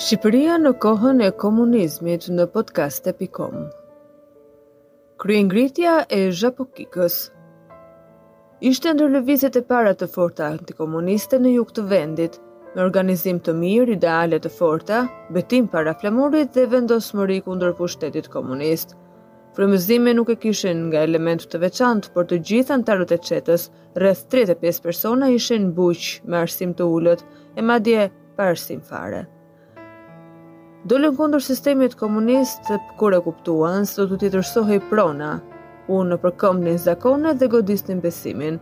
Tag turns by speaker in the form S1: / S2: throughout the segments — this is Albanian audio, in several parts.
S1: Shqipëria në kohën e komunizmit në podcast.com Kryengritja e Zhapokikës Ishte ndër lëvizjet e para të forta antikomuniste në jug të vendit, me organizim të mirë, ideale të forta, betim para flamurit dhe vendosmëri kundër pushtetit komunist. Frymëzimin nuk e kishin nga element të veçantë, por të gjithë anëtarët e çetës, rreth 35 persona ishin bujq me arsim të ulët e madje pa arsim fare. Dolën kundër sistemit komunist kur e kuptuan se do t'u tjetërsohej prona, u nëpërkëmbnin zakonet dhe godisnin besimin.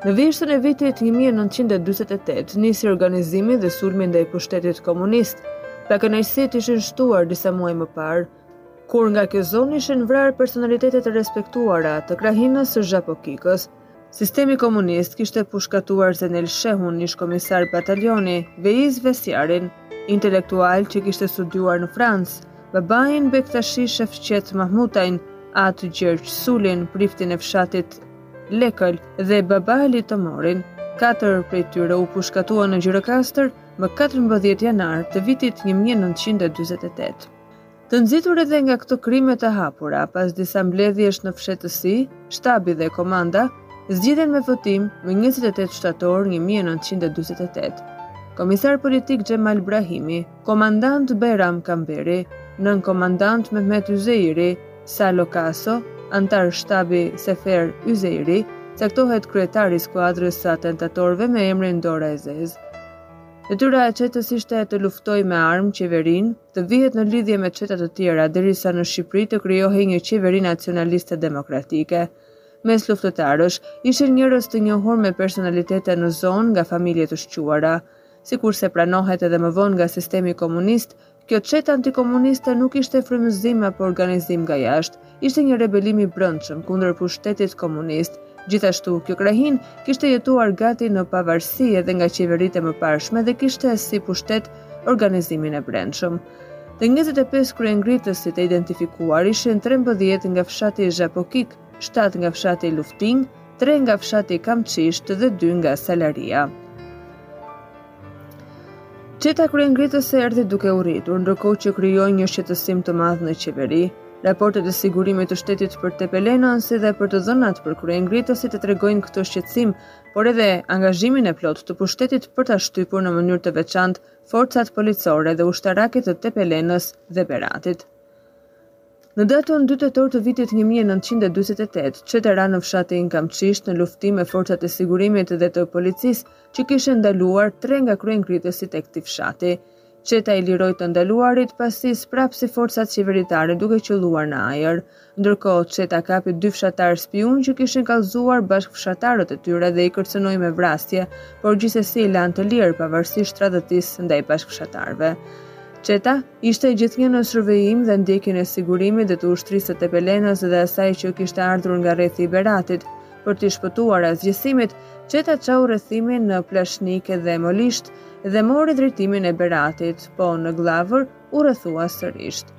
S1: Në vjeshtën e vitit 1948 nisi organizimi dhe sulmi ndaj pushtetit komunist. Pakënaqësitë ishin shtuar disa muaj më parë, kur nga kjo zonë ishin vrarë personalitete të respektuara të krahinës së Zhapokikës, Sistemi komunist kishte pushkatuar Zenel Shehun, ish komisar batalioni, Veiz Vasjarin, intelektual që kishte studiuar në Francë, babain bektashi Shefqet Mahmutajn, atë Gjergj Sulin, priftin e fshatit Lekël dhe baba Ali Tomorin. Katër prej tyre u pushkatuan në Gjirokastër më 14 janar të vitit 1948. Të nxitur edhe nga këto krime të hapura, pas disa mbledhjesh në fshehtësi, shtabi dhe komanda zgjidhen me votim më njëzet e tetë shtator një mijë e nëntëqind e dyzet e tetë. Komisar politik Xhemal Brahimi, komandant Bajram Kamberi, nënkomandant Mehmet Yzeiri, Salo Kaso, anëtar shtabi Sefer Yzeiri, caktohet kryetar i skuadrës së atentatorëve me emrin Dora e Zezë. Detyra e çetës ishte të luftojë me armë qeverinë, të vihet në lidhje me çeta të tjera derisa në Shqipëri të krijohej një qeveri nacionaliste demokratike. Mes luftëtarësh, ishin njerëz të njohur me personalitet në zonë nga familje të shquara. Sikurse pranohet edhe më vonë nga sistemi komunist, kjo çetë antikomuniste nuk ishte frymëzim apo organizim nga jashtë, ishte një rebelim i brendshëm kundër pushtetit komunist. Gjithashtu, kjo krahinë kishte jetuar gati në pavarësi edhe nga qeveritë e mëparshme dhe kishte si pushtet organizimin e brendshëm. Të 25 kryengritësit e identifikuar ishin 13 nga fshati Zhapokikë, 7 nga fshati Luftinjë, 3 nga fshati Kamçisht dhe 2 nga Salaria. Çeta kryengritëse erdhi duke u rritur, ndërkohë që krijoi një shqetësim të madh në qeveri. Raportet e sigurimit të shtetit për Tepelenën si dhe për të dhënat për kryengritësit e tregojnë këtë shqetësim, por edhe angazhimin e plotë të pushtetit për ta shtypur në mënyrë të veçantë forcat policore dhe ushtarake të Tepelenës dhe Beratit. Në datën dy tetor të vitit një mijë e nëntëqind e dyzet e tetë, çeta ra në fshatin Kamçisht në luftim me forcat e sigurimit dhe të policisë që kishin ndaluar tre nga kryengritësit e këtij fshati. Çeta i liroi të ndaluarit pasi sprapsi forcat qeveritare duke qëlluar në ajër. Ndërkohë, çeta kapi dy fshatarë spiunë që kishin kallëzuar bashkëfshatarët e tyre dhe i kërcënoi me vrasje, por gjithsesi i lanë të lirë pavarësisht tradhëtisë ndaj bashkëfshatarëve. Çeta Ishte gjithnjë në survejim dhe ndjekjen e sigurimit dhe të ushtrisë së Tepelenës dhe asaj që kishte ardhur nga rrethi i Beratit. Për t'i shpëtuar asgjësimit, çeta çau rrethimin në Plashnik e dhe Molisht dhe mori drejtimin e Beratit, po në Gllavër u rrethua sërisht.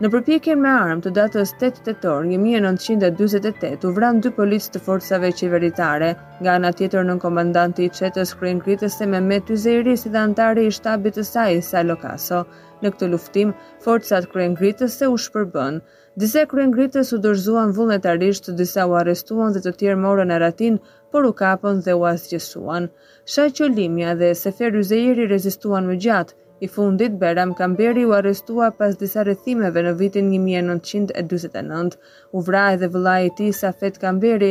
S1: Në përpjekjen me armë të datës tetë tetor një mijë e nëntëqind e dyzet e tetë u vranë dy policë të forcave qeveritare, Nga ana tjetër, nënkomandanti i çetës kryengritëse Mehmet Yzeiri si dhe anëtari i shtabit të saj, Salo Kaso. Në këtë luftim, forcat kryengritëse u shpërbënë. Disa kryengritës u dorëzuan vullnetarisht, disa u arrestuan dhe të tjerë morën arratinë, por u kapën dhe u asgjësuan. Shaqo Limja dhe Sefer Yzeiri rezistuan më gjatë. I fundit, Bajram Kamberi u arrestua pas disa rrethimeve në vitin një mijë e nëntëqind e dyzet e nëntë. U vra edhe vëllai i tij Safet Kamberi,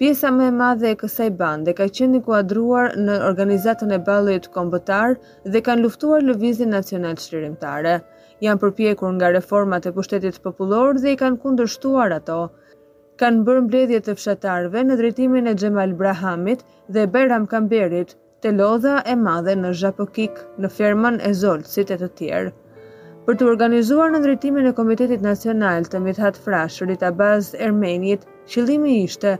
S1: Pjesa më e madhe e kësaj bande ka qenë inkuadruar në organizatën e Ballit Kombëtar dhe kanë luftuar Lëvizjen Nacional Çlirimtare. Janë përpjekur nga reformat e pushtetit popullor dhe i kanë kundërshtuar ato. Kanë bërë mbledhje të fshatarëve nën drejtimin e Xhemal Brahamit dhe Bajram Kamberit, Te lodha e madhe në Zhapokikë, në fermën e Zolcit e të tjerë. Për t'u organizuar nën drejtimin e Komitetit Nacional të Mithat Frashërit Abaz Ermenjit, qëllimi ishte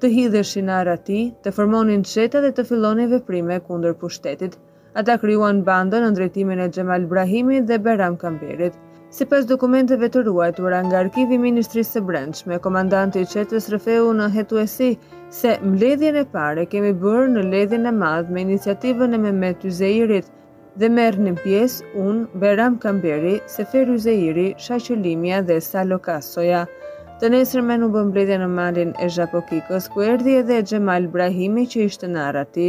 S1: të hidheshin në arrati, të formonin çeta dhe të fillonin veprime kundër pushtetit. Ata krijuan bandën nën drejtimin e Xhemal Brahimit dhe Bajram Kamberit. Sipas dokumenteve të ruajtura nga arkivi i Ministrisë së Brendshme, komandanti i çetës rrëfeu në hetuesi se mbledhjen e parë e kemi bërë në Ledhin e Madh me iniciativën e Mehmet Yzeirit dhe merrnin pjesë unë, Bajram Kamberi, Sefer Yzeiri, Shaqo Limja dhe Salo Kasoja. Të nesërmen u bë mbledhja në malin e Zhapokikës, ku erdhi edhe Xhemal Brahimi që ishte në arrati.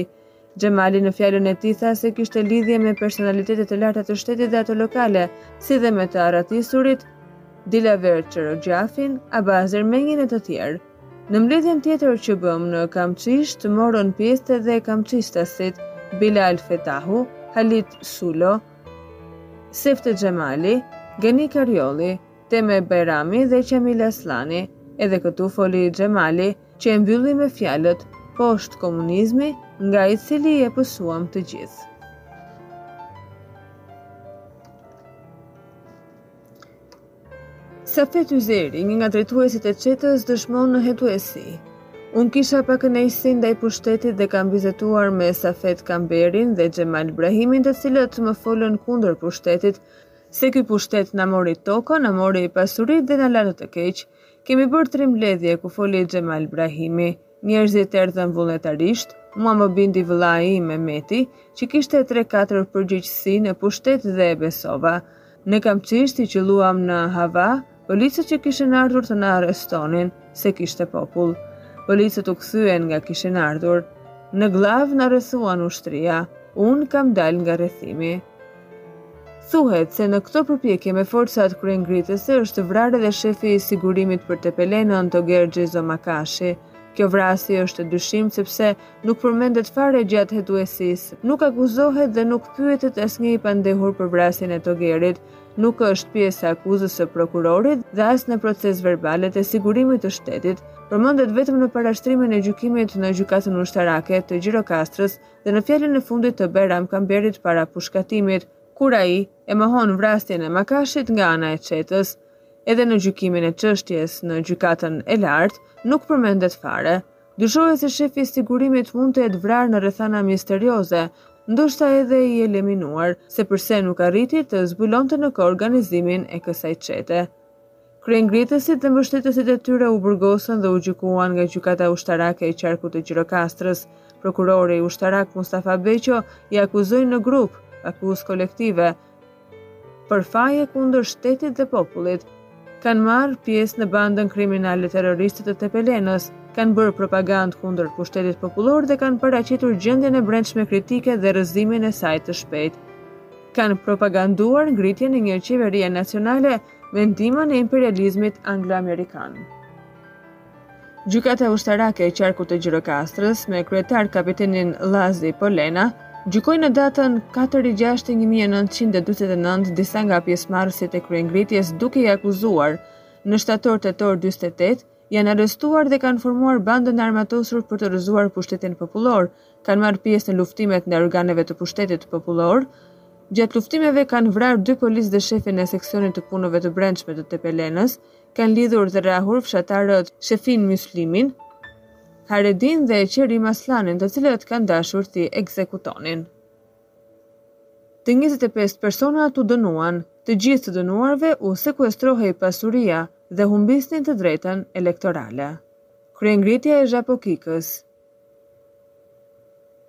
S1: Xhemali në fjalën e tij tha se kishte lidhje me personalitete të larta të shtetit dhe ato lokale, si dhe me të arratisurit, Dilaver Qerogjafin, Abaz Ermenjin e të tjerë. Në mbledhjen tjetër që bëmë në Kamçisht morën pjesë dhe kamçishtasit Bilal Fetahu, Halit Sulo, Sefte Xhemali, Geni Karjoli, Teme Bajrami dhe Qamil Aslani. Edhe këtu foli Xhemali, që e mbylli me fjalët Poshtë komunizmi, nga i cili e pësuam të gjithë. Safet Yzeri, një nga drejtuesit e çetës, dëshmon në hetuesi. Unë kisha pakënaqësi ndaj pushtetit dhe kam biseduar me Safet Kamberin dhe Xhemal Brahimin, të cilët më folën kundër pushtetit, se ky pushtet na mori tokën, na mori pasuritë dhe na lanë keq. Kemi bërë tri mbledhje ku foli Xhemal Brahimi. Njerëzit erdhën vullnetarisht, mua më bindi vëllai im Mehmeti, që kishte tre-katër përgjegjësi në pushtet dhe e besova. Në Kamçisht i qëlluam në hava, policët që kishin ardhur të na arrestonin, se kishte popull. Policët u kthyen nga kishin ardhur. Në Gllavë na rrethuan ushtria. Unë kam dalë nga rrethimi. Thuhet se në këto përpjekje me forcat kryengritëse është vrarë edhe shefi i sigurimit për Tepelenën, toger Xhezo Makashi. Kjo vrasje është dyshim sepse nuk përmendet fare gjatë hetuesisë, nuk akuzohet dhe nuk pyetet asnjë i pandehur për vrasjen e Togerit, nuk është pjesë e akuzës së prokurorit dhe as në procesverbalet e sigurimit të shtetit, përmendet vetëm në parashtrimin e gjykimit në Gjykatën Ushtarake të Gjirokastrës dhe në fjalën e fundit të Bajram Kamberit para pushkatimit, kur ai e mohon vrasjen e Makashit nga ana e çetës. Edhe në gjykimin e çështjes në gjykatën e lartë nuk përmendet fare. Dyshohet se shefi i sigurimit mund të jetë vrarë në rrethana misterioze, ndoshta edhe i eliminuar, se përse nuk arriti të zbulonte në kohë organizimin e kësaj çete. Kryengritësit dhe mbështetësit e tyre u burgosën dhe u gjykuan nga gjykata ushtarake e qarkut të Gjirokastrës. Prokurori ushtarak Mustafa Beço i akuzoi në grup, akuzë kolektive, për faje kundër shtetit dhe popullit. Kanë marrë pjesë në bandën kriminale terroriste të Tepelenës, kanë bërë propagandë kundër pushtetit popullor dhe kanë paraqitur gjendjen e brendshme kritike dhe rrëzimin e saj të shpejtë. Kanë propaganduar ngritjen e një qeverie nacionale me ndihmën e imperializmit anglo-amerikan. Gjykata ushtarake e qarkut të Gjirokastrës me kryetar kapitenin Lazi Polena gjykoi në datën 4-6-1949 disa nga pjesëmarrësit e kryengritjes duke i akuzuar në shtator tetor 48 Janë arratisur dhe kanë formuar bandën e armatosur për të rrëzuar pushtetin popullor, kanë marrë pjesë në luftimet ndaj organeve të pushtetit popullor, gjatë luftimeve kanë vrarë dy policë dhe shefin e seksionit të punëve të brendshme të Tepelenës, kanë lidhur dhe rrahur fshatarët Shefin Myslimin, Haredin dhe Qerim Aslanin, të cilët kanë dashur t'i ekzekutonin. Të njëzet e pesë personat u dënuan, të gjithë të dënuarve u sekuestrohej pasuria dhe humbisnin të drejtën elektorale. Kryengritja e Zhapokikës.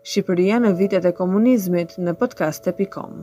S1: Shqipëria në vitet e komunizmit në podcast.com.